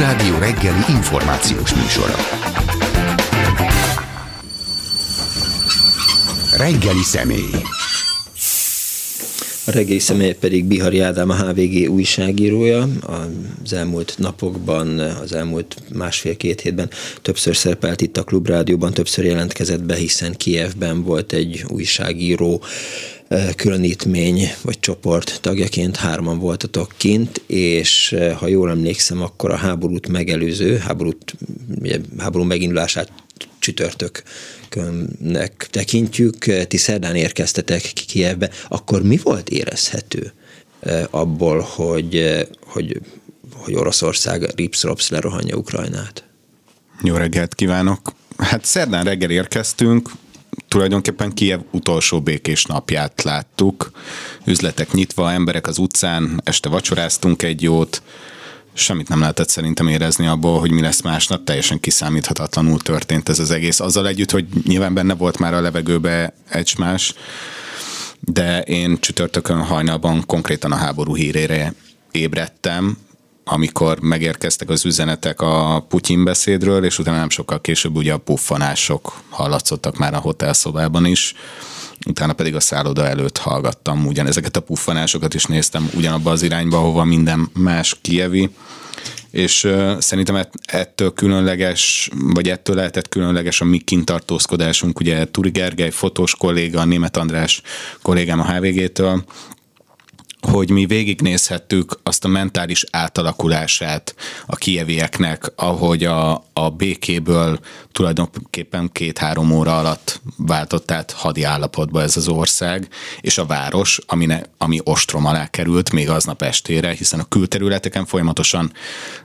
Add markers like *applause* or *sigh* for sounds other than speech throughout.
Klubrádió reggeli információs műsora. Reggeli személy. A reggeli személy pedig Bihari Ádám, a HVG újságírója. Az elmúlt napokban, az elmúlt másfél-két hétben többször szerepelt itt a Klubrádióban, többször jelentkezett be, hiszen Kievben volt egy újságíró különítmény vagy csoport tagjaként hárman voltatok kint, és ha jól emlékszem, akkor a háborút megelőző, háborút, háború megindulását csütörtöknek tekintjük, ti szerdán érkeztetek Kievbe, akkor mi volt érezhető abból, hogy, hogy, hogy Oroszország ripsrops lerohanja Ukrajnát? Jó reggelt kívánok! Hát szerdán reggel érkeztünk, tulajdonképpen Kiev utolsó békés napját láttuk. Üzletek nyitva, emberek az utcán, este vacsoráztunk egy jót, semmit nem lehetett szerintem érezni abból, hogy mi lesz másnap, teljesen kiszámíthatatlanul történt ez az egész. Azzal együtt, hogy nyilván benne volt már a levegőbe egymás, de én csütörtökön hajnalban konkrétan a háború hírére ébredtem, amikor megérkeztek az üzenetek a Putyin beszédről, és utána nem sokkal később ugye a puffanások hallatszottak már a hotelszobában is, utána pedig a szálloda előtt hallgattam ugyanezeket a puffanásokat, és néztem ugyanabba az irányba, ahova minden más kievi, és szerintem ettől különleges, vagy ettől lehetett különleges a mi kintartózkodásunk, ugye Turi Gergely fotós kolléga, Német András kollégám a HVG-től, hogy mi végignézhettük azt a mentális átalakulását a kievieknek, ahogy a, a békéből tulajdonképpen két-három óra alatt váltott át hadi állapotba ez az ország, és a város, ami, ne, ami ostrom alá került még aznap estére, hiszen a külterületeken folyamatosan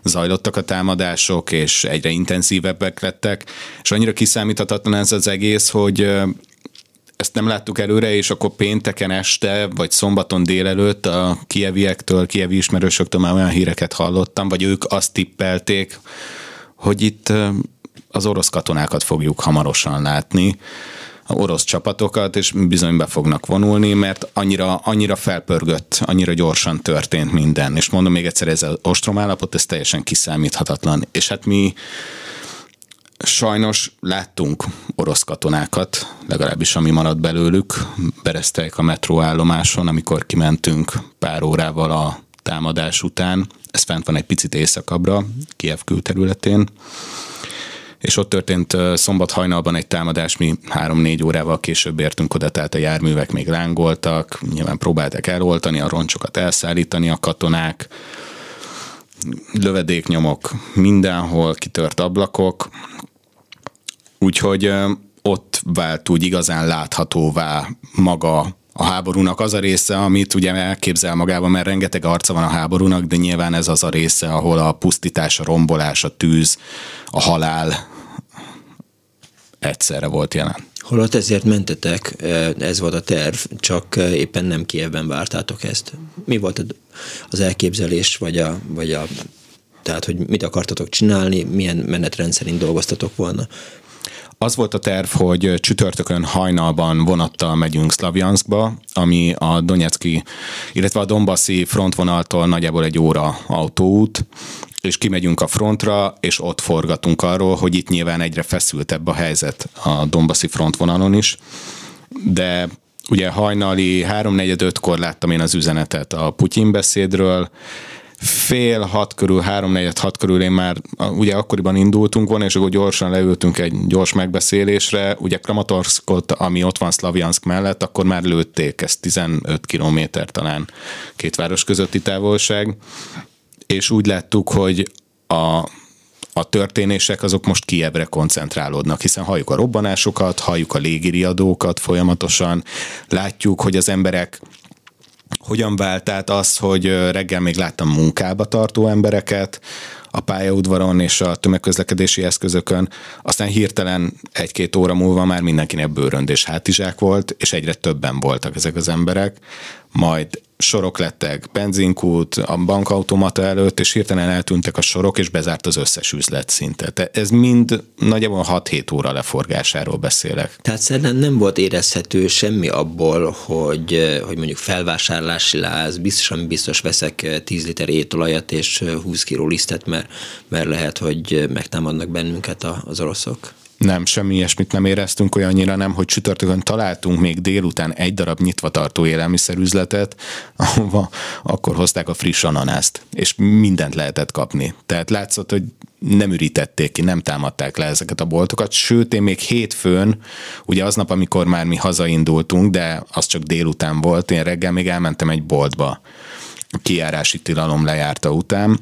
zajlottak a támadások, és egyre intenzívebbek lettek, és annyira kiszámíthatatlan ez az egész, hogy ezt nem láttuk előre, és akkor pénteken este, vagy szombaton délelőtt a kieviektől, kievi ismerősöktől már olyan híreket hallottam, vagy ők azt tippelték, hogy itt az orosz katonákat fogjuk hamarosan látni, a orosz csapatokat, és bizony be fognak vonulni, mert annyira, annyira felpörgött, annyira gyorsan történt minden. És mondom még egyszer, ez az ostrom ez teljesen kiszámíthatatlan. És hát mi Sajnos láttunk orosz katonákat, legalábbis ami maradt belőlük, bereztek a metróállomáson, amikor kimentünk pár órával a támadás után. Ez fent van egy picit északabbra, Kiev külterületén. És ott történt szombat hajnalban egy támadás, mi három-négy órával később értünk oda, tehát a járművek még lángoltak, nyilván próbálták eloltani, a roncsokat elszállítani a katonák, lövedéknyomok mindenhol, kitört ablakok, úgyhogy ott vált úgy igazán láthatóvá maga a háborúnak az a része, amit ugye elképzel magában, mert rengeteg arca van a háborúnak, de nyilván ez az a része, ahol a pusztítás, a rombolás, a tűz, a halál egyszerre volt jelen. Holott ezért mentetek, ez volt a terv, csak éppen nem Kievben vártátok ezt. Mi volt az elképzelés, vagy a, vagy a tehát, hogy mit akartatok csinálni, milyen menetrend szerint dolgoztatok volna? Az volt a terv, hogy csütörtökön hajnalban vonattal megyünk Szlavjanskba, ami a Donetszki, illetve a Dombaszi frontvonaltól nagyjából egy óra autóút, és kimegyünk a frontra, és ott forgatunk arról, hogy itt nyilván egyre feszültebb a helyzet a Dombaszi frontvonalon is, de ugye hajnali 3-4-5-kor láttam én az üzenetet a Putyin beszédről, fél hat körül, háromnegyed hat körül én már ugye akkoriban indultunk volna, és akkor gyorsan leültünk egy gyors megbeszélésre, ugye Kramatorskot, ami ott van Szlavjansk mellett, akkor már lőtték, ez 15 kilométer talán két város közötti távolság, és úgy láttuk, hogy a a történések azok most Kievre koncentrálódnak, hiszen halljuk a robbanásokat, halljuk a légiriadókat folyamatosan, látjuk, hogy az emberek hogyan vált át az, hogy reggel még láttam munkába tartó embereket, a pályaudvaron és a tömegközlekedési eszközökön, aztán hirtelen egy-két óra múlva már mindenkinek bőrönd és hátizsák volt, és egyre többen voltak ezek az emberek, majd sorok lettek benzinkút, a bankautomata előtt, és hirtelen eltűntek a sorok, és bezárt az összes üzlet szinte. Tehát ez mind nagyjából 6-7 óra leforgásáról beszélek. Tehát szerintem nem volt érezhető semmi abból, hogy, hogy mondjuk felvásárlási láz, biztosan biztos veszek 10 liter étolajat és 20 kiló lisztet, mert, mert lehet, hogy megtámadnak bennünket az oroszok. Nem, semmi ilyesmit nem éreztünk, olyannyira nem, hogy csütörtökön találtunk még délután egy darab nyitva tartó élelmiszerüzletet, *laughs* ahova akkor hozták a friss ananászt, és mindent lehetett kapni. Tehát látszott, hogy nem ürítették ki, nem támadták le ezeket a boltokat, sőt, én még hétfőn, ugye aznap, amikor már mi hazaindultunk, de az csak délután volt, én reggel még elmentem egy boltba a kiárási tilalom lejárta után,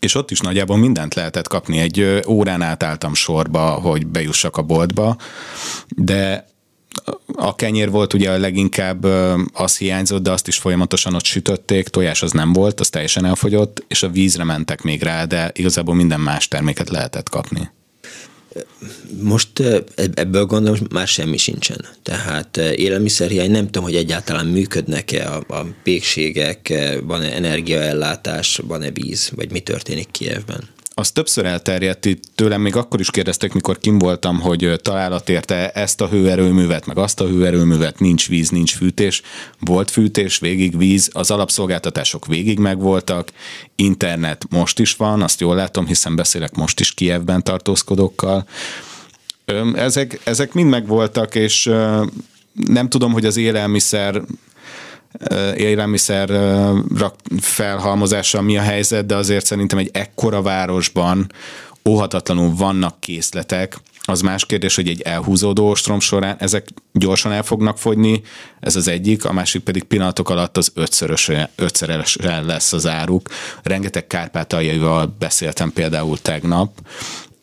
és ott is nagyjából mindent lehetett kapni. Egy órán át álltam sorba, hogy bejussak a boltba, de a kenyér volt ugye a leginkább az hiányzott, de azt is folyamatosan ott sütötték, tojás az nem volt, az teljesen elfogyott, és a vízre mentek még rá, de igazából minden más terméket lehetett kapni. Most ebből gondolom, már semmi sincsen. Tehát élelmiszerhiány, nem tudom, hogy egyáltalán működnek-e a, a pékségek, van-e energiaellátás, van-e víz, vagy mi történik Kievben? Az többször elterjedt itt tőlem, még akkor is kérdeztek, mikor kim voltam, hogy találat érte ezt a hőerőművet, meg azt a hőerőművet, nincs víz, nincs fűtés. Volt fűtés, végig víz, az alapszolgáltatások végig megvoltak, internet most is van, azt jól látom, hiszen beszélek most is Kievben tartózkodókkal. Ezek, ezek mind megvoltak, és nem tudom, hogy az élelmiszer élelmiszer felhalmozással mi a helyzet, de azért szerintem egy ekkora városban óhatatlanul vannak készletek, az más kérdés, hogy egy elhúzódó ostrom során ezek gyorsan el fognak fogyni, ez az egyik, a másik pedig pillanatok alatt az ötszörösen, ötszörösen lesz az áruk. Rengeteg kárpátaljaival beszéltem például tegnap,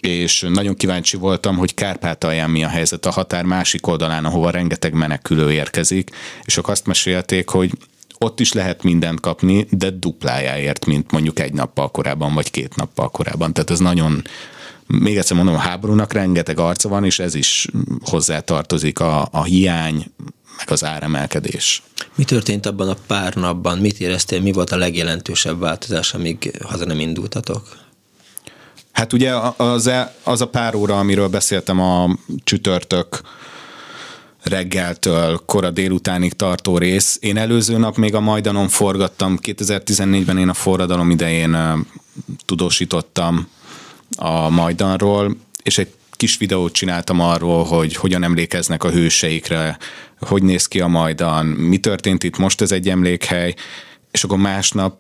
és nagyon kíváncsi voltam, hogy Kárpátalján mi a helyzet a határ másik oldalán, ahova rengeteg menekülő érkezik, és ők azt mesélték, hogy ott is lehet mindent kapni, de duplájáért, mint mondjuk egy nappal korábban, vagy két nappal korábban. Tehát ez nagyon, még egyszer mondom, a háborúnak rengeteg arca van, és ez is hozzá tartozik a, a hiány, meg az áremelkedés. Mi történt abban a pár napban? Mit éreztél? Mi volt a legjelentősebb változás, amíg haza nem indultatok? Hát ugye az, e, az a pár óra, amiről beszéltem a csütörtök reggeltől kora délutánig tartó rész. Én előző nap még a Majdanon forgattam, 2014-ben én a forradalom idején tudósítottam a Majdanról, és egy kis videót csináltam arról, hogy hogyan emlékeznek a hőseikre, hogy néz ki a Majdan, mi történt itt, most ez egy emlékhely, és akkor másnap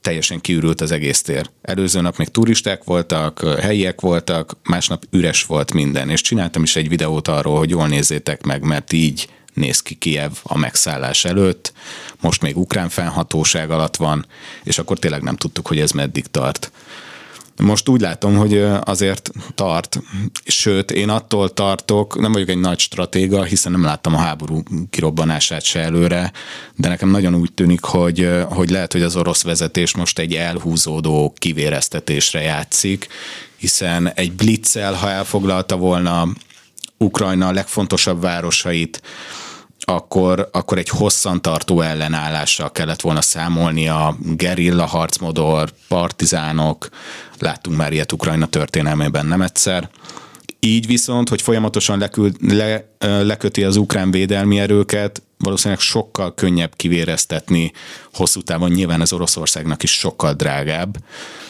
teljesen kiürült az egész tér. Előző nap még turisták voltak, helyiek voltak, másnap üres volt minden, és csináltam is egy videót arról, hogy jól nézzétek meg, mert így néz ki Kiev a megszállás előtt, most még ukrán fennhatóság alatt van, és akkor tényleg nem tudtuk, hogy ez meddig tart. Most úgy látom, hogy azért tart, sőt, én attól tartok, nem vagyok egy nagy stratéga, hiszen nem láttam a háború kirobbanását se előre, de nekem nagyon úgy tűnik, hogy, hogy lehet, hogy az orosz vezetés most egy elhúzódó kivéreztetésre játszik, hiszen egy blitzel, ha elfoglalta volna Ukrajna legfontosabb városait, akkor, akkor egy hosszantartó ellenállással kellett volna számolni a gerilla harcmodor, partizánok, láttunk már ilyet Ukrajna történelmében nem egyszer. Így viszont, hogy folyamatosan lekül, le, leköti az ukrán védelmi erőket, valószínűleg sokkal könnyebb kivéreztetni hosszú távon, nyilván az Oroszországnak is sokkal drágább,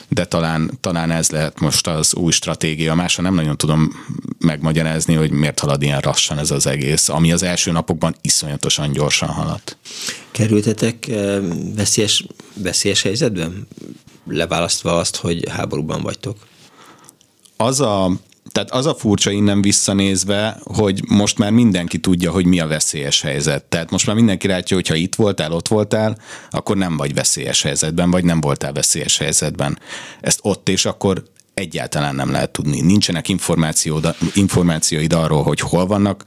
de talán, talán ez lehet most az új stratégia. Másra nem nagyon tudom megmagyarázni, hogy miért halad ilyen rassan ez az egész, ami az első napokban iszonyatosan gyorsan haladt. Kerültetek veszélyes, veszélyes helyzetben? Leválasztva azt, hogy háborúban vagytok? Az a tehát az a furcsa innen visszanézve, hogy most már mindenki tudja, hogy mi a veszélyes helyzet. Tehát most már mindenki látja, hogy ha itt voltál, ott voltál, akkor nem vagy veszélyes helyzetben, vagy nem voltál veszélyes helyzetben. Ezt ott és akkor egyáltalán nem lehet tudni. Nincsenek információd, információid arról, hogy hol vannak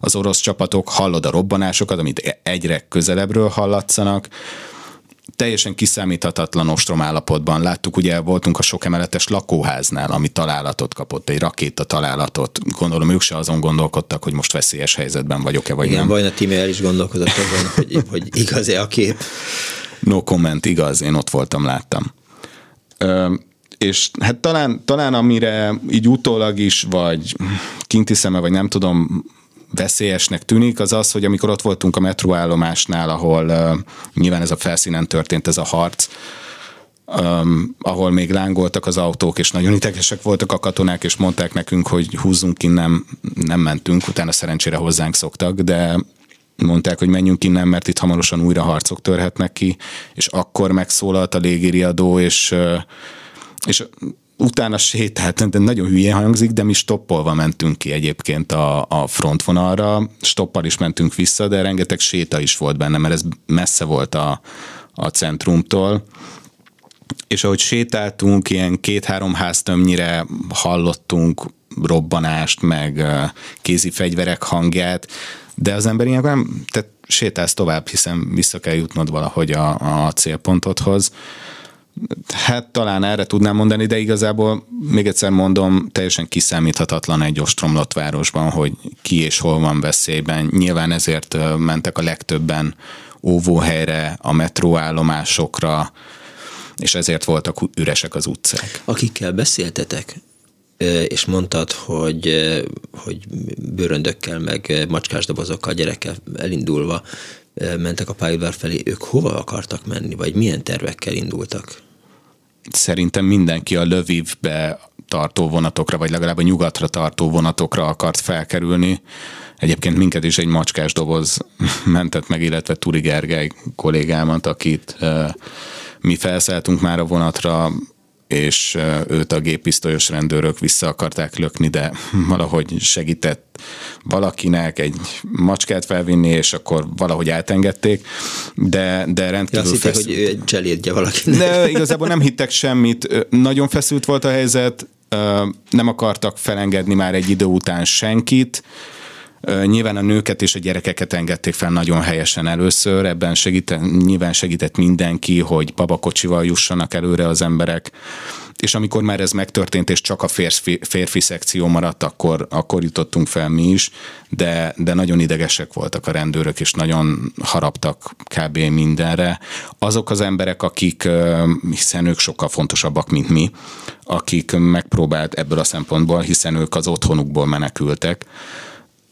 az orosz csapatok, hallod a robbanásokat, amit egyre közelebbről hallatszanak, teljesen kiszámíthatatlan ostrom állapotban. Láttuk, ugye voltunk a sok emeletes lakóháznál, ami találatot kapott, egy rakéta találatot. Gondolom ők se azon gondolkodtak, hogy most veszélyes helyzetben vagyok-e, vagy Igen, nem. Vajna Timi el is gondolkozott azon, *laughs* hogy, hogy igaz-e a kép. No comment, igaz, én ott voltam, láttam. Ö, és hát talán, talán amire így utólag is, vagy kinti szeme, vagy nem tudom, veszélyesnek tűnik, az az, hogy amikor ott voltunk a metróállomásnál, ahol nyilván ez a felszínen történt ez a harc, um, ahol még lángoltak az autók, és nagyon idegesek voltak a katonák, és mondták nekünk, hogy húzzunk innen, nem mentünk, utána szerencsére hozzánk szoktak, de mondták, hogy menjünk innen, mert itt hamarosan újra harcok törhetnek ki, és akkor megszólalt a légiriadó, és, és utána sétált, de nagyon hülyén hangzik, de mi stoppolva mentünk ki egyébként a, a frontvonalra, stoppal is mentünk vissza, de rengeteg séta is volt benne, mert ez messze volt a, a centrumtól, és ahogy sétáltunk, ilyen két-három háztömnyire hallottunk robbanást, meg kézi fegyverek hangját, de az ember ilyenkor nem, tehát sétálsz tovább, hiszen vissza kell jutnod valahogy a, a célpontodhoz. Hát talán erre tudnám mondani, de igazából még egyszer mondom, teljesen kiszámíthatatlan egy ostromlott városban, hogy ki és hol van veszélyben. Nyilván ezért mentek a legtöbben óvóhelyre, a metróállomásokra, és ezért voltak üresek az utcák. Akikkel beszéltetek, és mondtad, hogy, hogy bőröndökkel, meg macskás dobozokkal, gyerekkel elindulva mentek a pályaudvar felé, ők hova akartak menni, vagy milyen tervekkel indultak? Szerintem mindenki a Lövivbe tartó vonatokra, vagy legalább a nyugatra tartó vonatokra akart felkerülni. Egyébként minket is egy macskás doboz *laughs* mentett meg, illetve Turi Gergely kollégámat, akit mi felszálltunk már a vonatra, és őt a géppisztolyos rendőrök vissza akarták lökni, de valahogy segített valakinek egy macskát felvinni, és akkor valahogy átengedték, de, de rendkívül... Azt hitték, fesz... hogy ő cselédje valakinek. De igazából nem hittek semmit, nagyon feszült volt a helyzet, nem akartak felengedni már egy idő után senkit, Nyilván a nőket és a gyerekeket engedték fel nagyon helyesen először, ebben segített, nyilván segített mindenki, hogy babakocsival jussanak előre az emberek, és amikor már ez megtörtént, és csak a férfi, férfi szekció maradt, akkor, akkor jutottunk fel mi is, de, de nagyon idegesek voltak a rendőrök, és nagyon haraptak kb. mindenre. Azok az emberek, akik, hiszen ők sokkal fontosabbak, mint mi, akik megpróbált ebből a szempontból, hiszen ők az otthonukból menekültek,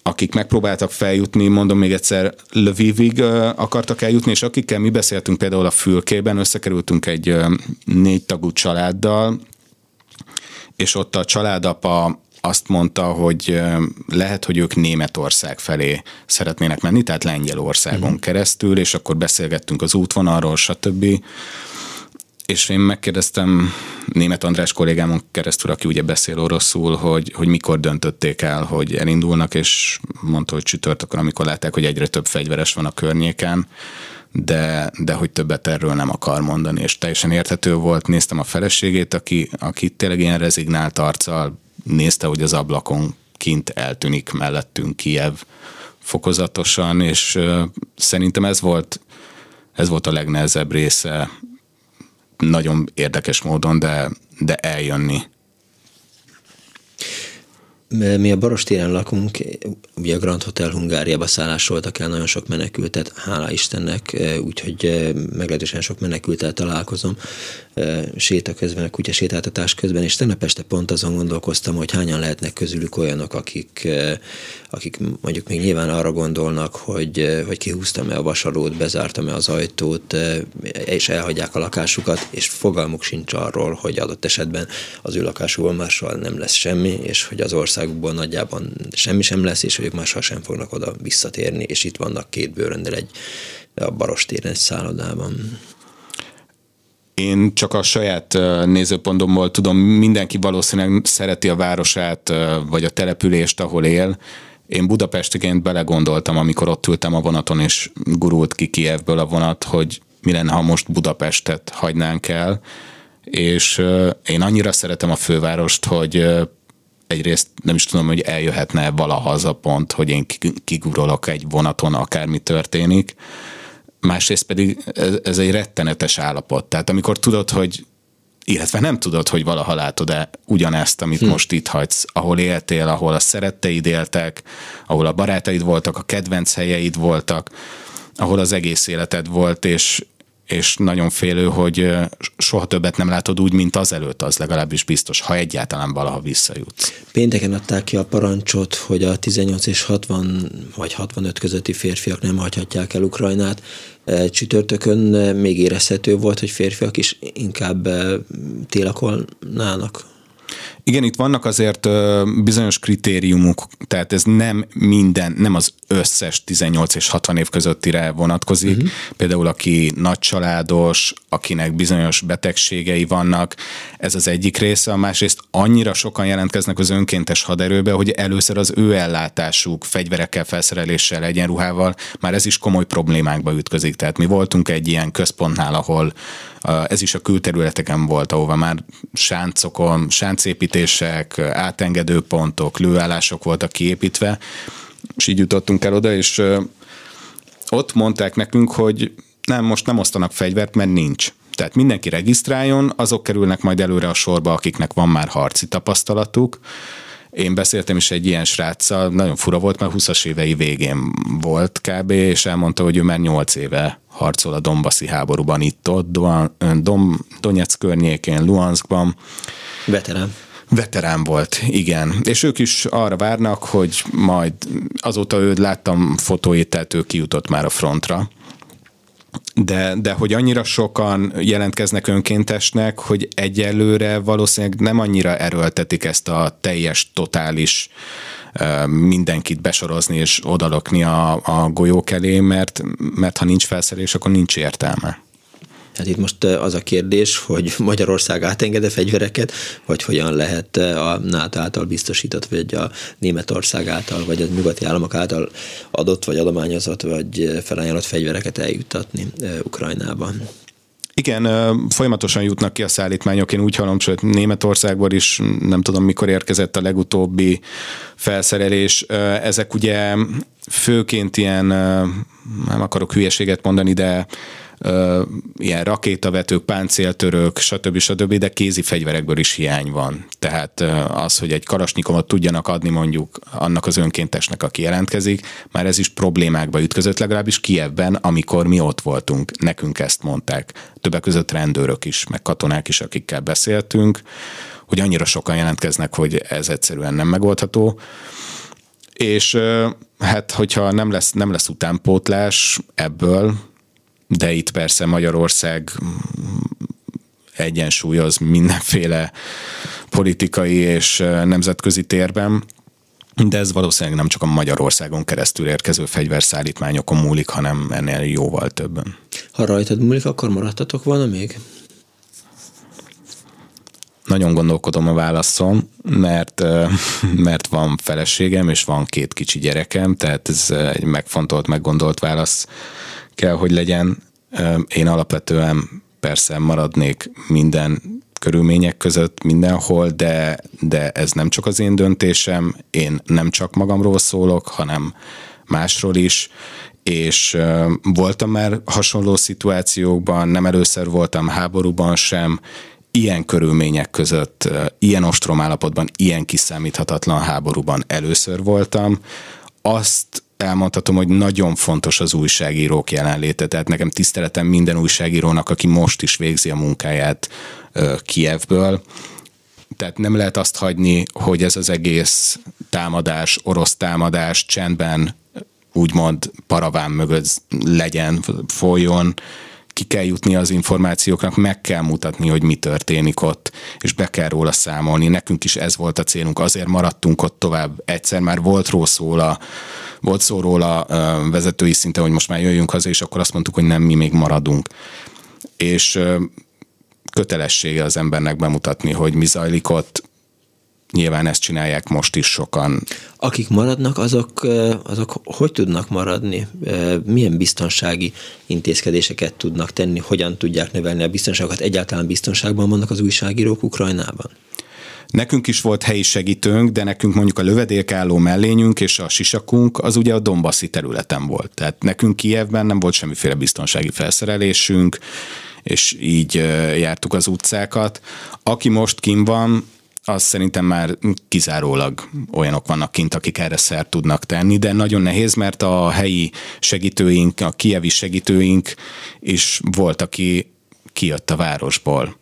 akik megpróbáltak feljutni, mondom még egyszer, Lvivig akartak eljutni, és akikkel mi beszéltünk például a fülkében, összekerültünk egy négy tagú családdal, és ott a családapa azt mondta, hogy lehet, hogy ők Németország felé szeretnének menni, tehát Lengyelországon uh-huh. keresztül, és akkor beszélgettünk az útvonalról, stb és én megkérdeztem német András kollégámon keresztül, aki ugye beszél oroszul, hogy, hogy mikor döntötték el, hogy elindulnak, és mondta, hogy csütörtökön, amikor látták, hogy egyre több fegyveres van a környéken, de, de hogy többet erről nem akar mondani, és teljesen érthető volt, néztem a feleségét, aki, aki tényleg ilyen rezignált arccal nézte, hogy az ablakon kint eltűnik mellettünk Kiev fokozatosan, és szerintem ez volt ez volt a legnehezebb része nagyon érdekes módon, de, de eljönni. Mi a Barostéren lakunk, ugye a Grand Hotel Hungáriába szállásoltak el nagyon sok menekültet, hála Istennek, úgyhogy meglehetősen sok menekültel találkozom. Séta közben, a kutya sétáltatás közben, és tegnap este pont azon gondolkoztam, hogy hányan lehetnek közülük olyanok, akik, akik mondjuk még nyilván arra gondolnak, hogy, hogy kihúztam-e a vasalót, bezártam-e az ajtót, és elhagyják a lakásukat, és fogalmuk sincs arról, hogy adott esetben az ő lakásukból mással nem lesz semmi, és hogy az országukból nagyjában semmi sem lesz, és ők máshol sem fognak oda visszatérni, és itt vannak két bőröndel egy a Barostéren egy szállodában. Én csak a saját nézőpontomból tudom, mindenki valószínűleg szereti a városát, vagy a települést, ahol él. Én Budapestiként belegondoltam, amikor ott ültem a vonaton, és gurult ki Kievből a vonat, hogy mi lenne, ha most Budapestet hagynánk el. És én annyira szeretem a fővárost, hogy egyrészt nem is tudom, hogy eljöhetne valaha az a pont, hogy én kigurolok egy vonaton, akármi történik másrészt pedig ez, ez egy rettenetes állapot. Tehát amikor tudod, hogy illetve nem tudod, hogy valaha látod-e ugyanezt, amit hm. most itt hagysz, ahol éltél, ahol a szeretteid éltek, ahol a barátaid voltak, a kedvenc helyeid voltak, ahol az egész életed volt, és, és nagyon félő, hogy soha többet nem látod úgy, mint azelőtt, az legalábbis biztos, ha egyáltalán valaha visszajutsz. Pénteken adták ki a parancsot, hogy a 18 és 60 vagy 65 közötti férfiak nem hagyhatják el Ukrajnát. Csütörtökön még érezhető volt, hogy férfiak is inkább télakolnának igen, itt vannak azért bizonyos kritériumok, tehát ez nem minden, nem az összes 18 és 60 év közöttire vonatkozik. Uh-huh. Például aki nagycsaládos, akinek bizonyos betegségei vannak, ez az egyik része. A másrészt annyira sokan jelentkeznek az önkéntes haderőbe, hogy először az ő ellátásuk fegyverekkel, felszereléssel, egyenruhával, már ez is komoly problémákba ütközik. Tehát mi voltunk egy ilyen központnál, ahol ez is a külterületeken volt, ahova már sáncokon, sáncépítések, átengedő pontok, lőállások voltak kiépítve, és így jutottunk el oda, és ott mondták nekünk, hogy nem, most nem osztanak fegyvert, mert nincs. Tehát mindenki regisztráljon, azok kerülnek majd előre a sorba, akiknek van már harci tapasztalatuk. Én beszéltem is egy ilyen sráccal, nagyon fura volt, mert 20-as évei végén volt kb. és elmondta, hogy ő már 8 éve harcol a Dombaszi háborúban itt-ott, Dom, Donetsk környékén, Luhanskban. Veterán. Veterán volt, igen. És ők is arra várnak, hogy majd azóta őt láttam fotóit, tehát ő kijutott már a frontra. De, de hogy annyira sokan jelentkeznek önkéntesnek, hogy egyelőre valószínűleg nem annyira erőltetik ezt a teljes, totális mindenkit besorozni és odalokni a, a golyók elé, mert, mert ha nincs felszerelés, akkor nincs értelme. Hát itt most az a kérdés, hogy *laughs* Magyarország átengede fegyvereket, vagy hogyan lehet a NATO által biztosított, vagy a Németország által, vagy a nyugati államok által adott, vagy adományozott, vagy felajánlott fegyvereket eljuttatni Ukrajnába. Igen, folyamatosan jutnak ki a szállítmányok. Én úgy hallom, hogy Németországból is nem tudom, mikor érkezett a legutóbbi felszerelés. Ezek ugye főként ilyen, nem akarok hülyeséget mondani, de ilyen rakétavetők, páncéltörők, stb. stb., de kézi fegyverekből is hiány van. Tehát az, hogy egy karasnyikomot tudjanak adni mondjuk annak az önkéntesnek, aki jelentkezik, már ez is problémákba ütközött, legalábbis Kievben, amikor mi ott voltunk. Nekünk ezt mondták. Többek között rendőrök is, meg katonák is, akikkel beszéltünk, hogy annyira sokan jelentkeznek, hogy ez egyszerűen nem megoldható. És hát, hogyha nem lesz, nem lesz utánpótlás ebből, de itt persze Magyarország egyensúlyoz mindenféle politikai és nemzetközi térben, de ez valószínűleg nem csak a Magyarországon keresztül érkező fegyverszállítmányokon múlik, hanem ennél jóval többen. Ha rajtad múlik, akkor maradtatok volna még? Nagyon gondolkodom a válaszom, mert, *laughs* mert van feleségem, és van két kicsi gyerekem, tehát ez egy megfontolt, meggondolt válasz kell, hogy legyen. Én alapvetően persze maradnék minden körülmények között mindenhol, de, de ez nem csak az én döntésem, én nem csak magamról szólok, hanem másról is, és voltam már hasonló szituációkban, nem először voltam háborúban sem, ilyen körülmények között, ilyen ostrom állapotban, ilyen kiszámíthatatlan háborúban először voltam. Azt elmondhatom, hogy nagyon fontos az újságírók jelenléte, tehát nekem tiszteletem minden újságírónak, aki most is végzi a munkáját Kievből. Tehát nem lehet azt hagyni, hogy ez az egész támadás, orosz támadás csendben úgymond paraván mögött legyen, folyjon, ki kell jutni az információknak, meg kell mutatni, hogy mi történik ott, és be kell róla számolni. Nekünk is ez volt a célunk, azért maradtunk ott tovább. Egyszer már volt róla volt szó róla vezetői szinten, hogy most már jöjjünk haza, és akkor azt mondtuk, hogy nem, mi még maradunk. És kötelessége az embernek bemutatni, hogy mi zajlik ott, Nyilván ezt csinálják most is sokan. Akik maradnak, azok, azok hogy tudnak maradni? Milyen biztonsági intézkedéseket tudnak tenni? Hogyan tudják növelni a biztonságot? Egyáltalán biztonságban vannak az újságírók Ukrajnában? Nekünk is volt helyi segítőnk, de nekünk mondjuk a lövedékálló mellényünk és a sisakunk az ugye a Dombaszi területen volt. Tehát nekünk Kijevben nem volt semmiféle biztonsági felszerelésünk, és így jártuk az utcákat. Aki most kim van, az szerintem már kizárólag olyanok vannak kint, akik erre szert tudnak tenni, de nagyon nehéz, mert a helyi segítőink, a kievi segítőink is volt, aki kijött a városból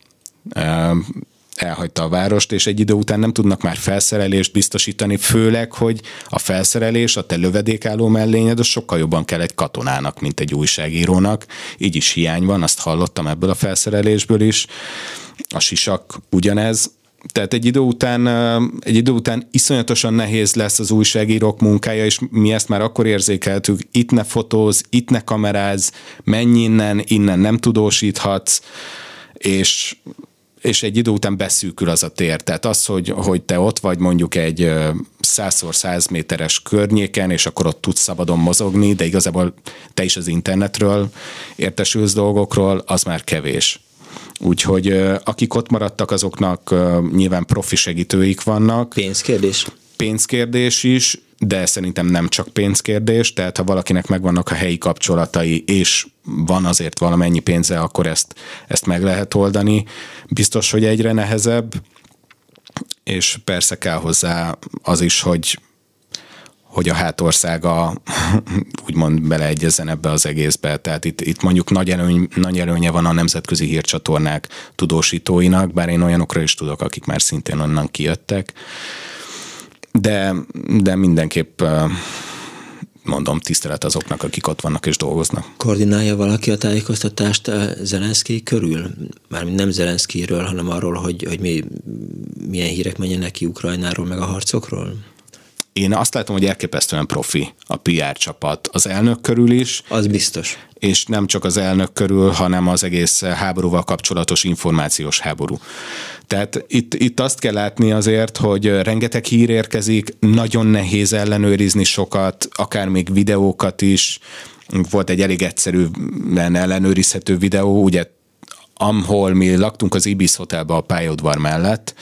elhagyta a várost, és egy idő után nem tudnak már felszerelést biztosítani, főleg, hogy a felszerelés, a te lövedékálló mellényed, az sokkal jobban kell egy katonának, mint egy újságírónak. Így is hiány van, azt hallottam ebből a felszerelésből is. A sisak ugyanez, tehát egy idő után, egy idő után iszonyatosan nehéz lesz az újságírók munkája, és mi ezt már akkor érzékeltük, itt ne fotóz, itt ne kameráz, menj innen, innen nem tudósíthatsz, és és egy idő után beszűkül az a tér. Tehát az, hogy, hogy te ott vagy mondjuk egy 100x100 méteres környéken, és akkor ott tudsz szabadon mozogni, de igazából te is az internetről értesülsz dolgokról, az már kevés. Úgyhogy akik ott maradtak, azoknak nyilván profi segítőik vannak. Pénzkérdés? Pénzkérdés is, de szerintem nem csak pénzkérdés, tehát ha valakinek megvannak a helyi kapcsolatai, és van azért valamennyi pénze, akkor ezt, ezt meg lehet oldani. Biztos, hogy egyre nehezebb, és persze kell hozzá az is, hogy hogy a hátországa *laughs* úgymond beleegyezzen ebbe az egészbe. Tehát itt, itt mondjuk nagy, előny, nagy előnye van a nemzetközi hírcsatornák tudósítóinak, bár én olyanokra is tudok, akik már szintén onnan kijöttek. De, de mindenképp mondom, tisztelet azoknak, akik ott vannak és dolgoznak. Koordinálja valaki a tájékoztatást Zelenszky körül? Mármint nem Zelenszkyről, hanem arról, hogy, hogy mi, milyen hírek menjenek ki Ukrajnáról, meg a harcokról? Én azt látom, hogy elképesztően profi a PR csapat. Az elnök körül is. Az biztos. És nem csak az elnök körül, hanem az egész háborúval kapcsolatos információs háború. Tehát itt, itt azt kell látni azért, hogy rengeteg hír érkezik, nagyon nehéz ellenőrizni sokat, akár még videókat is. Volt egy elég egyszerűen ellenőrizhető videó, ugye ahol mi laktunk az Ibis Hotelben a pályaudvar mellett,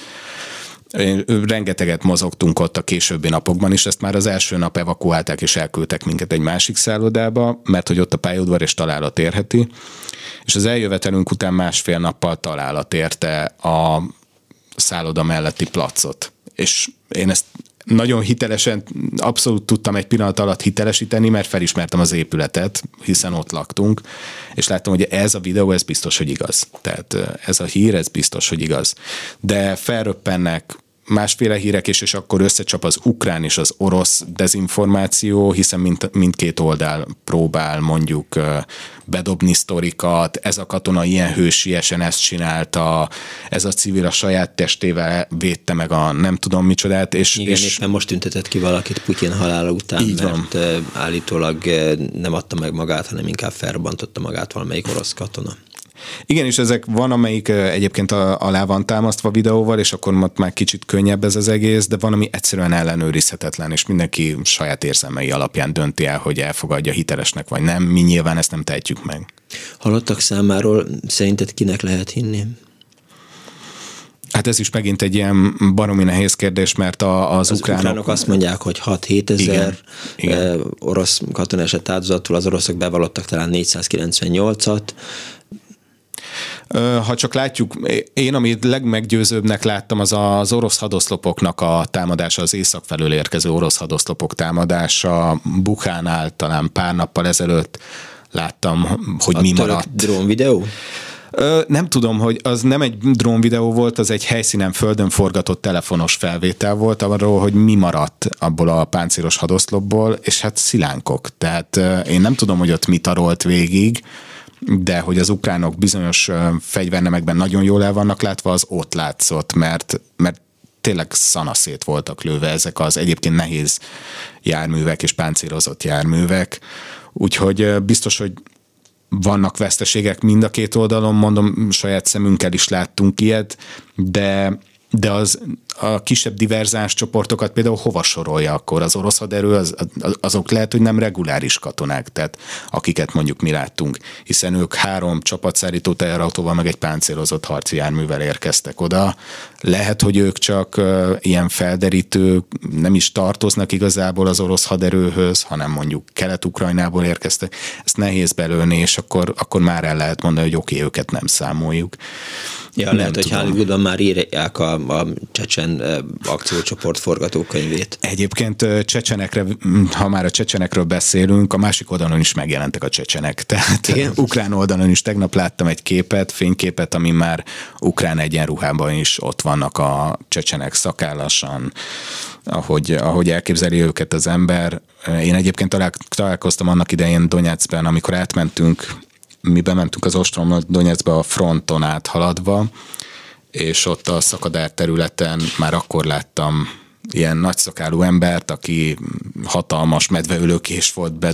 rengeteget mozogtunk ott a későbbi napokban is, ezt már az első nap evakuálták és elküldtek minket egy másik szállodába, mert hogy ott a pályaudvar és találat érheti, és az eljövetelünk után másfél nappal találat érte a szálloda melletti placot. És én ezt nagyon hitelesen, abszolút tudtam egy pillanat alatt hitelesíteni, mert felismertem az épületet, hiszen ott laktunk, és láttam, hogy ez a videó, ez biztos, hogy igaz. Tehát ez a hír, ez biztos, hogy igaz. De felröppennek másféle hírek is, és akkor összecsap az ukrán és az orosz dezinformáció, hiszen mind, mindkét oldal próbál mondjuk bedobni sztorikat, ez a katona ilyen hősiesen ezt csinálta, ez a civil a saját testével védte meg a nem tudom micsodát. És, Igen, és éppen most tüntetett ki valakit Putyin halála után, Így mert van. állítólag nem adta meg magát, hanem inkább felrobbantotta magát valamelyik orosz katona. Igen, és ezek van, amelyik egyébként alá van támasztva videóval, és akkor már kicsit könnyebb ez az egész, de van, ami egyszerűen ellenőrizhetetlen, és mindenki saját érzelmei alapján dönti el, hogy elfogadja hitelesnek vagy nem. Mi nyilván ezt nem tehetjük meg. Halottak számáról szerinted kinek lehet hinni? Hát ez is megint egy ilyen baromi nehéz kérdés, mert a, az, az ukránok... ukránok azt mondják, hogy 6-7 ezer igen, orosz katoneset áldozatul, az oroszok bevallottak talán 498-at, ha csak látjuk, én amit legmeggyőzőbbnek láttam, az az orosz hadoszlopoknak a támadása, az észak felől érkező orosz hadoszlopok támadása. Bukhánál talán pár nappal ezelőtt láttam, hogy a mi maradt. drón videó? Nem tudom, hogy az nem egy drón videó volt, az egy helyszínen földön forgatott telefonos felvétel volt arról, hogy mi maradt abból a páncélos hadoszlopból, és hát szilánkok. Tehát én nem tudom, hogy ott mi tarolt végig, de hogy az ukránok bizonyos fegyvernemekben nagyon jól el vannak látva, az ott látszott, mert, mert tényleg szanaszét voltak lőve ezek az egyébként nehéz járművek és páncélozott járművek, úgyhogy biztos, hogy vannak veszteségek mind a két oldalon, mondom, saját szemünkkel is láttunk ilyet, de de az a kisebb diverzáns csoportokat például hova sorolja akkor? Az orosz haderő az, azok lehet, hogy nem reguláris katonák, tehát akiket mondjuk mi láttunk, hiszen ők három csapatszállító teherautóval meg egy páncélozott harci járművel érkeztek oda. Lehet, hogy ők csak ilyen felderítő, nem is tartoznak igazából az orosz haderőhöz, hanem mondjuk Kelet-Ukrajnából érkeztek. Ezt nehéz belőni, és akkor, akkor már el lehet mondani, hogy oké, okay, őket nem számoljuk. Ja, nem lehet, tudom. hogy Hollywoodon már írják a, a csecsen akciócsoport forgatókönyvét. Egyébként csecsenekre, ha már a csecsenekről beszélünk, a másik oldalon is megjelentek a csecsenek. *laughs* Tehát Igen? ukrán oldalon is tegnap láttam egy képet, fényképet, ami már ukrán egyenruhában is ott vannak a csecsenek szakállasan, ahogy, ahogy elképzeli őket az ember. Én egyébként találkoztam annak idején Donetszben, amikor átmentünk mi bementünk az Ostrom Donetszbe a fronton áthaladva, és ott a szakadár területen már akkor láttam ilyen nagyszakálú embert, aki hatalmas medveülőkés volt be,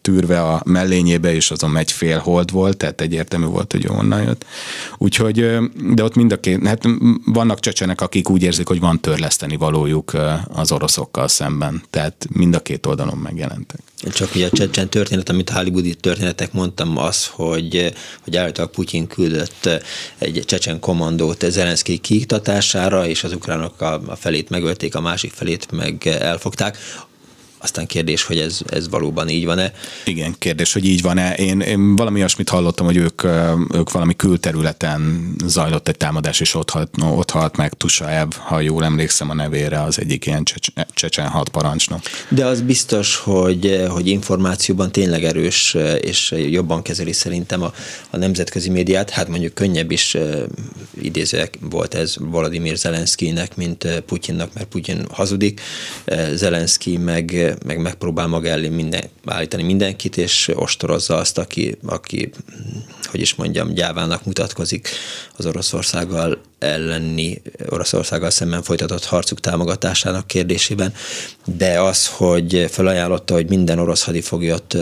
tűrve a mellényébe, és azon megy fél hold volt, tehát egyértelmű volt, hogy onnan jött. Úgyhogy, de ott mind a két, hát vannak csecsenek, akik úgy érzik, hogy van törleszteni valójuk az oroszokkal szemben, tehát mind a két oldalon megjelentek. Csak ugye a csecsen történet, amit hollywoodi történetek mondtam, az, hogy, hogy állítólag Putyin küldött egy csecsen kommandót Zelenszky kiiktatására, és az ukránok a, a felét megölték, a másik felét meg elfogták. Aztán kérdés, hogy ez, ez valóban így van-e. Igen, kérdés, hogy így van-e. Én, én valami olyasmit hallottam, hogy ők, ők valami külterületen zajlott egy támadás, és ott halt, no, ott halt meg Tusaev, ha jól emlékszem a nevére, az egyik ilyen csecsen hat parancsnok. De az biztos, hogy, hogy információban tényleg erős, és jobban kezeli szerintem a, a nemzetközi médiát. Hát mondjuk könnyebb is idézőek volt ez Volodymyr Zelenszkinek, mint Putyinnak, mert Putyin hazudik. Zelenszky meg meg megpróbál maga elé minden, állítani mindenkit, és ostorozza azt, aki, aki, hogy is mondjam, gyávának mutatkozik az Oroszországgal elleni, Oroszországgal szemben folytatott harcuk támogatásának kérdésében, de az, hogy felajánlotta, hogy minden orosz hadifoglyot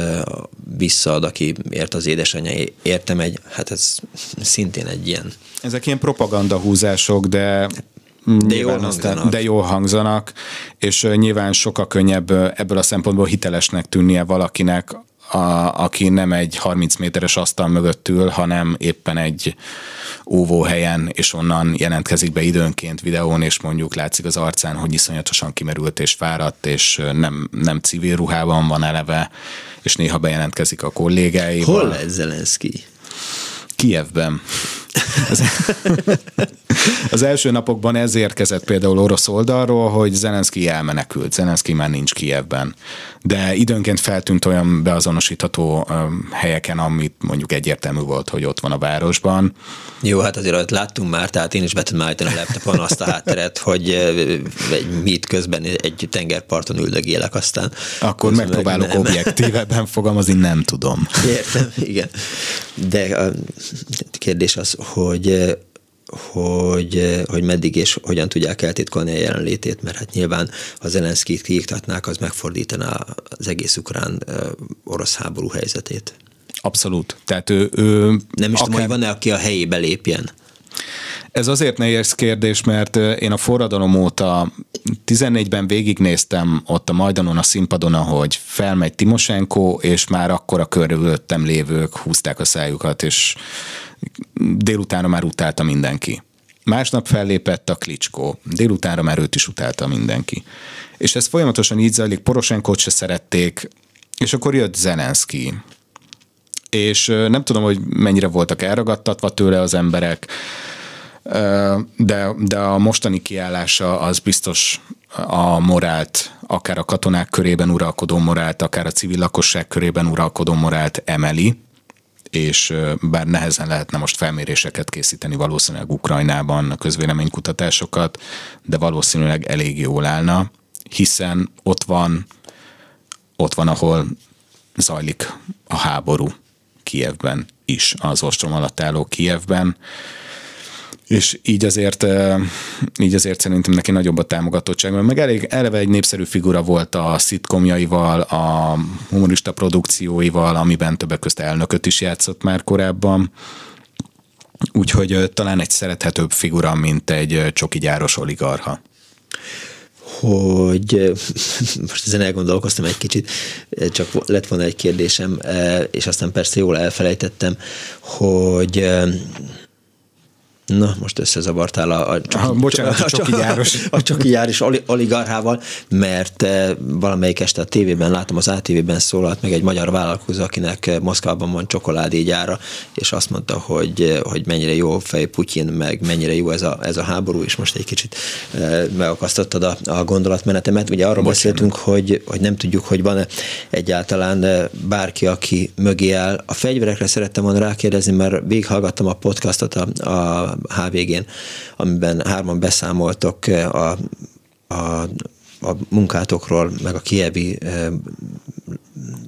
visszaad, aki ért az édesanyja, értem egy, hát ez szintén egy ilyen. Ezek ilyen propaganda húzások, de de jól, hangzanak. de jól hangzanak, és nyilván sokkal könnyebb ebből a szempontból hitelesnek tűnnie valakinek, a, aki nem egy 30 méteres asztal mögött ül, hanem éppen egy óvóhelyen, és onnan jelentkezik be időnként videón, és mondjuk látszik az arcán, hogy iszonyatosan kimerült és fáradt, és nem, nem civil ruhában van eleve, és néha bejelentkezik a kollégáival. Hol lesz Zelenszky? Kievben. Az, első napokban ez érkezett például orosz oldalról, hogy Zelenszky elmenekült, Zelenszky már nincs Kievben. De időnként feltűnt olyan beazonosítható helyeken, amit mondjuk egyértelmű volt, hogy ott van a városban. Jó, hát azért ott láttunk már, tehát én is be tudom állítani a laptopon azt a hátteret, hogy egy mit közben egy tengerparton üldögélek aztán. Akkor megpróbálok meg objektívebben fogalmazni, nem tudom. Értem, igen. De a kérdés az, hogy hogy, hogy meddig és hogyan tudják eltitkolni a jelenlétét, mert hát nyilván ha Zelenszkit kiiktatnák, az megfordítaná az egész ukrán orosz háború helyzetét. Abszolút. Tehát ő, ő Nem is akár... tudom, hogy van-e, aki a helyébe lépjen. Ez azért nehéz kérdés, mert én a forradalom óta 14-ben végignéztem ott a Majdanon a színpadon, ahogy felmegy Timosenko, és már akkor a körülöttem lévők húzták a szájukat, és délutánra már utálta mindenki. Másnap fellépett a Klicskó, délutánra már őt is utálta mindenki. És ez folyamatosan így zajlik, Poroshenkót se szerették, és akkor jött Zelenszky. És nem tudom, hogy mennyire voltak elragadtatva tőle az emberek, de, de a mostani kiállása az biztos a morált, akár a katonák körében uralkodó morált, akár a civil lakosság körében uralkodó morált emeli, és bár nehezen lehetne most felméréseket készíteni valószínűleg Ukrajnában, a közvéleménykutatásokat, de valószínűleg elég jól állna, hiszen ott van, ott van, ahol zajlik a háború Kievben is, az ostrom alatt álló Kievben, és így azért, így azért szerintem neki nagyobb a támogatottság, meg elég eleve egy népszerű figura volt a szitkomjaival, a humorista produkcióival, amiben többek között elnököt is játszott már korábban, Úgyhogy talán egy szerethetőbb figura, mint egy csoki gyáros oligarha. Hogy *laughs* most ezen elgondolkoztam egy kicsit, csak lett volna egy kérdésem, és aztán persze jól elfelejtettem, hogy Na, most összezavartál a, a, csoki, ah, bocsánat, a, a, csoki gyáros. *laughs* A, csoki gyáros oligarchával, mert eh, valamelyik este a tévében látom, az ATV-ben szólalt meg egy magyar vállalkozó, akinek Moszkvában van csokoládégyára, és azt mondta, hogy, eh, hogy mennyire jó fej Putyin, meg mennyire jó ez a, ez a háború, és most egy kicsit eh, megakasztottad a, a gondolatmenetemet. Ugye arról Bocsánat. beszéltünk, hogy, hogy nem tudjuk, hogy van-e egyáltalán bárki, aki mögé áll. A fegyverekre szerettem volna rákérdezni, mert végighallgattam a podcastot a, a HVG-n, amiben hárman beszámoltok eh, a, a a munkátokról, meg a kievi eh,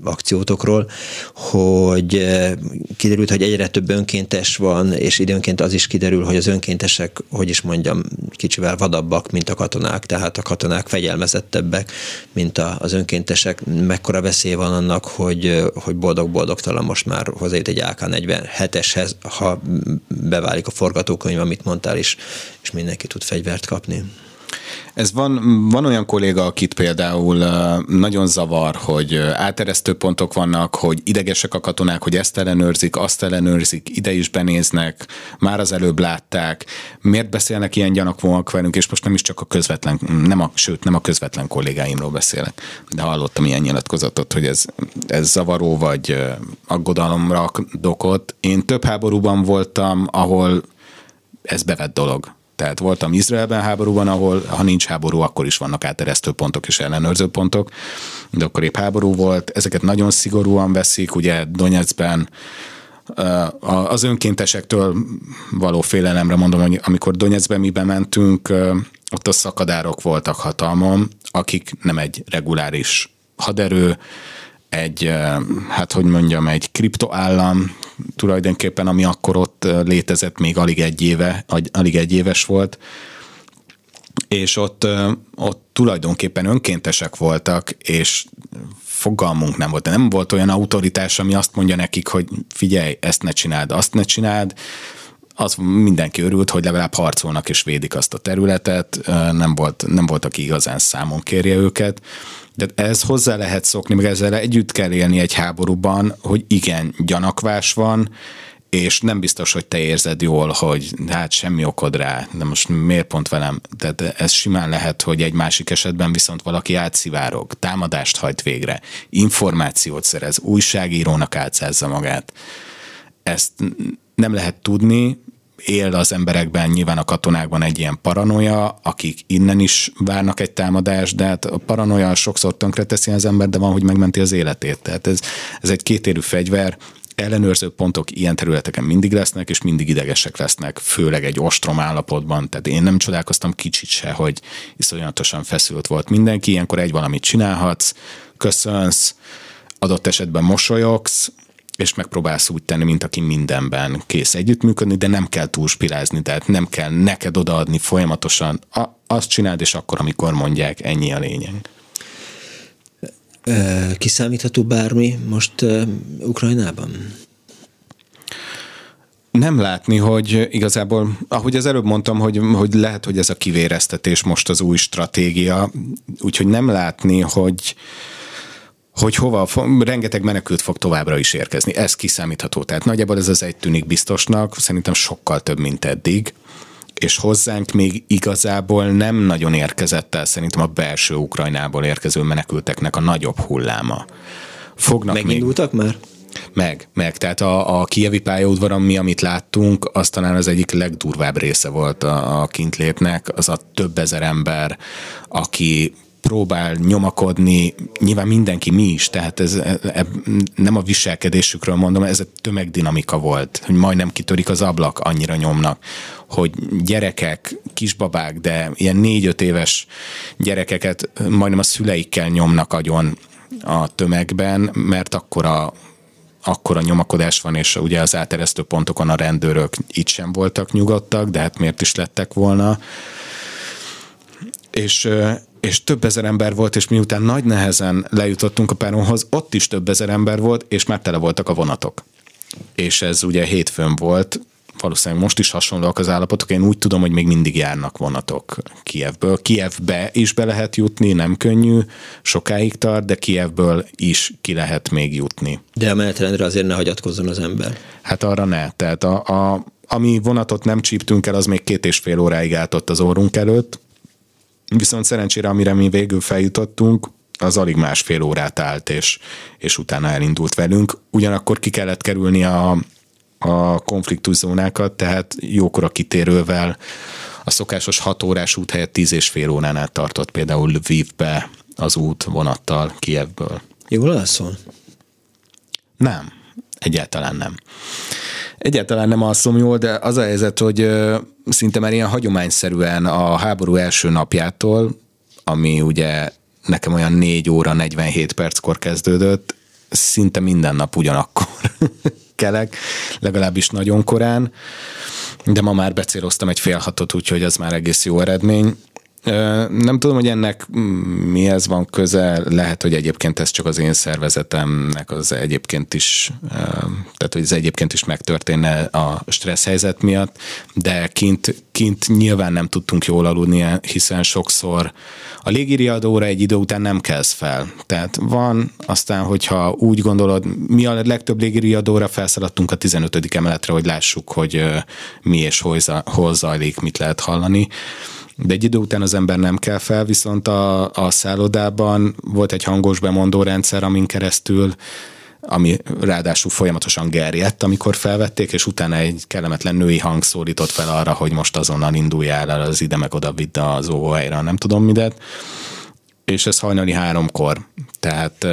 akciótokról, hogy eh, kiderült, hogy egyre több önkéntes van, és időnként az is kiderül, hogy az önkéntesek, hogy is mondjam, kicsivel vadabbak, mint a katonák, tehát a katonák fegyelmezettebbek, mint az önkéntesek. Mekkora veszély van annak, hogy, hogy boldog-boldogtalan most már hozzájut egy AK-47-eshez, ha beválik a forgatókönyv, amit mondtál, is, és mindenki tud fegyvert kapni. Ez van, van olyan kolléga, akit például nagyon zavar, hogy áteresztő pontok vannak, hogy idegesek a katonák, hogy ezt ellenőrzik, azt ellenőrzik, ide is benéznek, már az előbb látták. Miért beszélnek ilyen gyanakvóak velünk, és most nem is csak a közvetlen, nem a, sőt, nem a közvetlen kollégáimról beszélek, de hallottam ilyen nyilatkozatot, hogy ez, ez zavaró vagy aggodalomra dokot. Én több háborúban voltam, ahol ez bevett dolog tehát voltam Izraelben háborúban, ahol ha nincs háború, akkor is vannak áteresztő pontok és ellenőrző pontok, de akkor épp háború volt. Ezeket nagyon szigorúan veszik, ugye Donetskben az önkéntesektől való félelemre mondom, hogy amikor Donetskben mi bementünk, ott a szakadárok voltak hatalmon, akik nem egy reguláris haderő, egy, hát hogy mondjam, egy kriptoállam tulajdonképpen, ami akkor ott létezett, még alig egy éve, alig egy éves volt, és ott, ott tulajdonképpen önkéntesek voltak, és fogalmunk nem volt. De nem volt olyan autoritás, ami azt mondja nekik, hogy figyelj, ezt ne csináld, azt ne csináld, az mindenki örült, hogy legalább harcolnak és védik azt a területet, nem volt, nem volt aki igazán számon kérje őket. De ez hozzá lehet szokni, meg ezzel együtt kell élni egy háborúban, hogy igen, gyanakvás van, és nem biztos, hogy te érzed jól, hogy hát semmi okod rá, de most miért pont velem? Tehát ez simán lehet, hogy egy másik esetben viszont valaki átszivárog, támadást hajt végre, információt szerez, újságírónak átszázza magát. Ezt nem lehet tudni, él az emberekben, nyilván a katonákban egy ilyen paranoia, akik innen is várnak egy támadást, de hát a paranoia sokszor teszi az ember, de van, hogy megmenti az életét. Tehát ez, ez egy kétérű fegyver, ellenőrző pontok ilyen területeken mindig lesznek, és mindig idegesek lesznek, főleg egy ostrom állapotban. Tehát én nem csodálkoztam kicsit se, hogy iszonyatosan feszült volt mindenki. Ilyenkor egy valamit csinálhatsz, köszönsz, adott esetben mosolyogsz, és megpróbálsz úgy tenni, mint aki mindenben kész együttműködni, de nem kell túlspirázni, tehát nem kell neked odaadni folyamatosan. A, azt csináld, és akkor, amikor mondják, ennyi a lényeg. Kiszámítható bármi most Ukrajnában? nem látni, hogy igazából, ahogy az előbb mondtam, hogy, hogy lehet, hogy ez a kivéreztetés most az új stratégia, úgyhogy nem látni, hogy, hogy hova, rengeteg menekült fog továbbra is érkezni. Ez kiszámítható. Tehát nagyjából ez az egy tűnik biztosnak, szerintem sokkal több, mint eddig és hozzánk még igazából nem nagyon érkezett el szerintem a belső Ukrajnából érkező menekülteknek a nagyobb hulláma. Fognak Megindultak még... már? Meg, meg. Tehát a, a kievi pályaudvaron mi, amit láttunk, az talán az egyik legdurvább része volt a, a kintlétnek, az a több ezer ember, aki próbál nyomakodni, nyilván mindenki, mi is, tehát ez e, e, nem a viselkedésükről mondom, ez a tömegdinamika volt, hogy majdnem kitörik az ablak, annyira nyomnak, hogy gyerekek, kisbabák, de ilyen négy-öt éves gyerekeket majdnem a szüleikkel nyomnak agyon a tömegben, mert akkora akkora nyomakodás van, és ugye az áteresztő pontokon a rendőrök itt sem voltak nyugodtak, de hát miért is lettek volna. És és több ezer ember volt, és miután nagy nehezen lejutottunk a peronhoz, ott is több ezer ember volt, és már tele voltak a vonatok. És ez ugye hétfőn volt, valószínűleg most is hasonlóak az állapotok. Én úgy tudom, hogy még mindig járnak vonatok Kievből. Kievbe is be lehet jutni, nem könnyű, sokáig tart, de Kievből is ki lehet még jutni. De a menetrendre azért ne hagyatkozzon az ember. Hát arra ne. Tehát a, a, ami vonatot nem csíptünk el, az még két és fél óráig állt ott az orrunk előtt. Viszont szerencsére, amire mi végül feljutottunk, az alig másfél órát állt, és, és utána elindult velünk. Ugyanakkor ki kellett kerülni a, a konfliktuszónákat, tehát jókora kitérővel a szokásos 6 órás út helyett 10 és fél órán át tartott például Lvivbe az út vonattal Kievből. Jól alszol? Nem, egyáltalán nem. Egyáltalán nem alszom jól, de az a helyzet, hogy szinte már ilyen hagyományszerűen a háború első napjától, ami ugye nekem olyan 4 óra 47 perckor kezdődött, szinte minden nap ugyanakkor *laughs* kelek, legalábbis nagyon korán, de ma már becéloztam egy fél hatot, úgyhogy az már egész jó eredmény. Nem tudom, hogy ennek mihez van köze, lehet, hogy egyébként ez csak az én szervezetemnek az egyébként is, tehát hogy ez egyébként is megtörténne a stressz helyzet miatt, de kint, kint nyilván nem tudtunk jól aludni, hiszen sokszor a légiriadóra egy idő után nem kezd fel. Tehát van, aztán, hogyha úgy gondolod, mi a legtöbb légiriadóra felszaladtunk a 15. emeletre, hogy lássuk, hogy mi és hol zajlik, mit lehet hallani de egy idő után az ember nem kell fel, viszont a, a szállodában volt egy hangos bemondó rendszer, amin keresztül ami ráadásul folyamatosan gerjedt, amikor felvették, és utána egy kellemetlen női hang szólított fel arra, hogy most azonnal induljál el az ide meg oda vidd az óvóhelyre, nem tudom midet. És ez hajnali háromkor. Tehát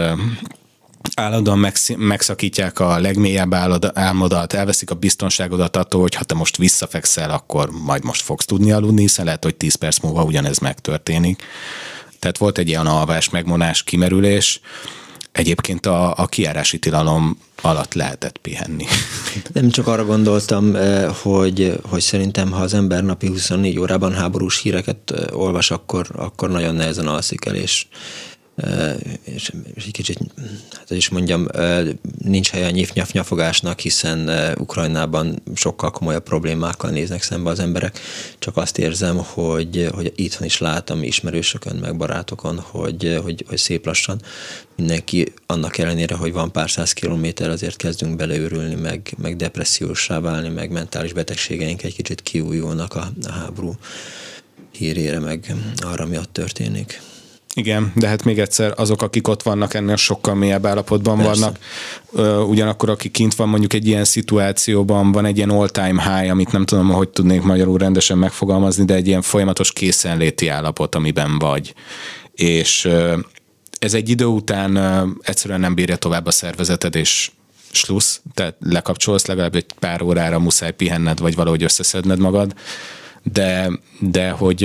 állandóan megszakítják a legmélyebb álmodat, elveszik a biztonságodat attól, hogy ha te most visszafekszel, akkor majd most fogsz tudni aludni, hiszen lehet, hogy 10 perc múlva ugyanez megtörténik. Tehát volt egy ilyen alvás, megmonás, kimerülés, Egyébként a, a kiárási tilalom alatt lehetett pihenni. *laughs* Nem csak arra gondoltam, hogy, hogy szerintem, ha az ember napi 24 órában háborús híreket olvas, akkor, akkor nagyon nehezen alszik el, és és, és egy kicsit, hát is mondjam, nincs helye a nyif-nyaf-nyafogásnak, hiszen Ukrajnában sokkal komolyabb problémákkal néznek szembe az emberek. Csak azt érzem, hogy, hogy itthon is látom ismerősökön, meg barátokon, hogy, hogy, hogy szép lassan mindenki annak ellenére, hogy van pár száz kilométer, azért kezdünk beleőrülni, meg, meg depressziósá válni, meg mentális betegségeink egy kicsit kiújulnak a, a háború hírére, meg arra, mi történik. Igen, de hát még egyszer azok, akik ott vannak, ennél sokkal mélyebb állapotban Persze. vannak. Ugyanakkor, aki kint van mondjuk egy ilyen szituációban, van egy ilyen all-time high, amit nem tudom, hogy tudnék magyarul rendesen megfogalmazni, de egy ilyen folyamatos készenléti állapot, amiben vagy. És ez egy idő után egyszerűen nem bírja tovább a szervezeted, és slussz, tehát lekapcsolsz, legalább egy pár órára muszáj pihenned, vagy valahogy összeszedned magad de, de hogy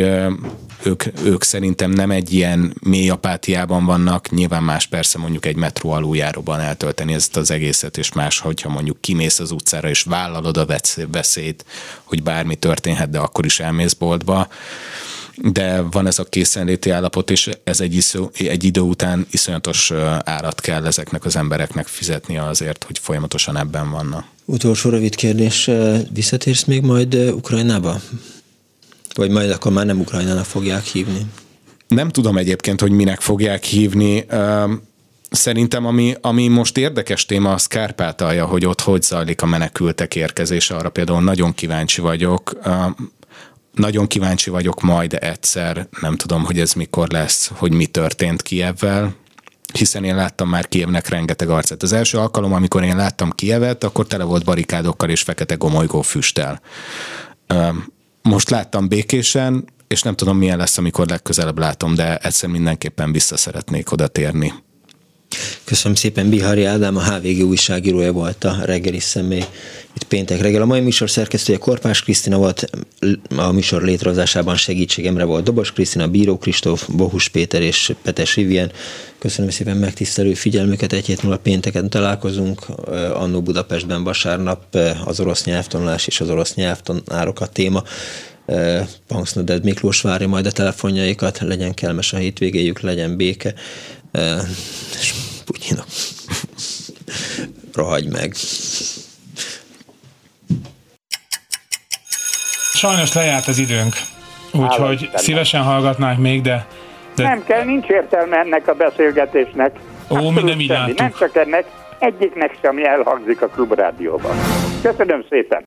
ők, ők szerintem nem egy ilyen mély apátiában vannak, nyilván más persze mondjuk egy metró aluljáróban eltölteni ezt az egészet, és más, hogyha mondjuk kimész az utcára, és vállalod a veszélyt, hogy bármi történhet, de akkor is elmész boltba, de van ez a készenléti állapot, és ez egy, iszó, egy idő után iszonyatos árat kell ezeknek az embereknek fizetni azért, hogy folyamatosan ebben vannak. Utolsó rövid kérdés, visszatérsz még majd Ukrajnába? Vagy majd akkor már nem Ukrajnának fogják hívni? Nem tudom egyébként, hogy minek fogják hívni. Szerintem ami, ami most érdekes téma a Kárpátalja, hogy ott hogy zajlik a menekültek érkezése, arra például nagyon kíváncsi vagyok. Nagyon kíváncsi vagyok majd egyszer, nem tudom, hogy ez mikor lesz, hogy mi történt Kievvel, hiszen én láttam már Kievnek rengeteg arcát. Az első alkalom, amikor én láttam Kievet, akkor tele volt barikádokkal és fekete gomolygó füsttel most láttam békésen, és nem tudom milyen lesz, amikor legközelebb látom, de egyszer mindenképpen vissza szeretnék oda térni. Köszönöm szépen, Bihari Ádám, a HVG újságírója volt a reggeli személy itt péntek reggel. A mai műsor szerkesztője Korpás Krisztina volt, a műsor létrehozásában segítségemre volt Dobos Krisztina, Bíró Kristóf, Bohus Péter és Petes Vivien. Köszönöm szépen megtisztelő figyelmüket, egy hét múlva pénteken találkozunk, annó Budapestben vasárnap az orosz nyelvtanulás és az orosz nyelvtanárok a téma. Panksznoded Miklós várja majd a telefonjaikat, legyen kellemes a hétvégéjük, legyen béke, és Putyinok, rohagy meg. sajnos lejárt az időnk, úgyhogy szívesen hallgatnánk még, de, de... Nem kell, nincs értelme ennek a beszélgetésnek. Ó, mi nem így Nem csak ennek, egyiknek sem elhangzik a klubrádióban. Köszönöm szépen!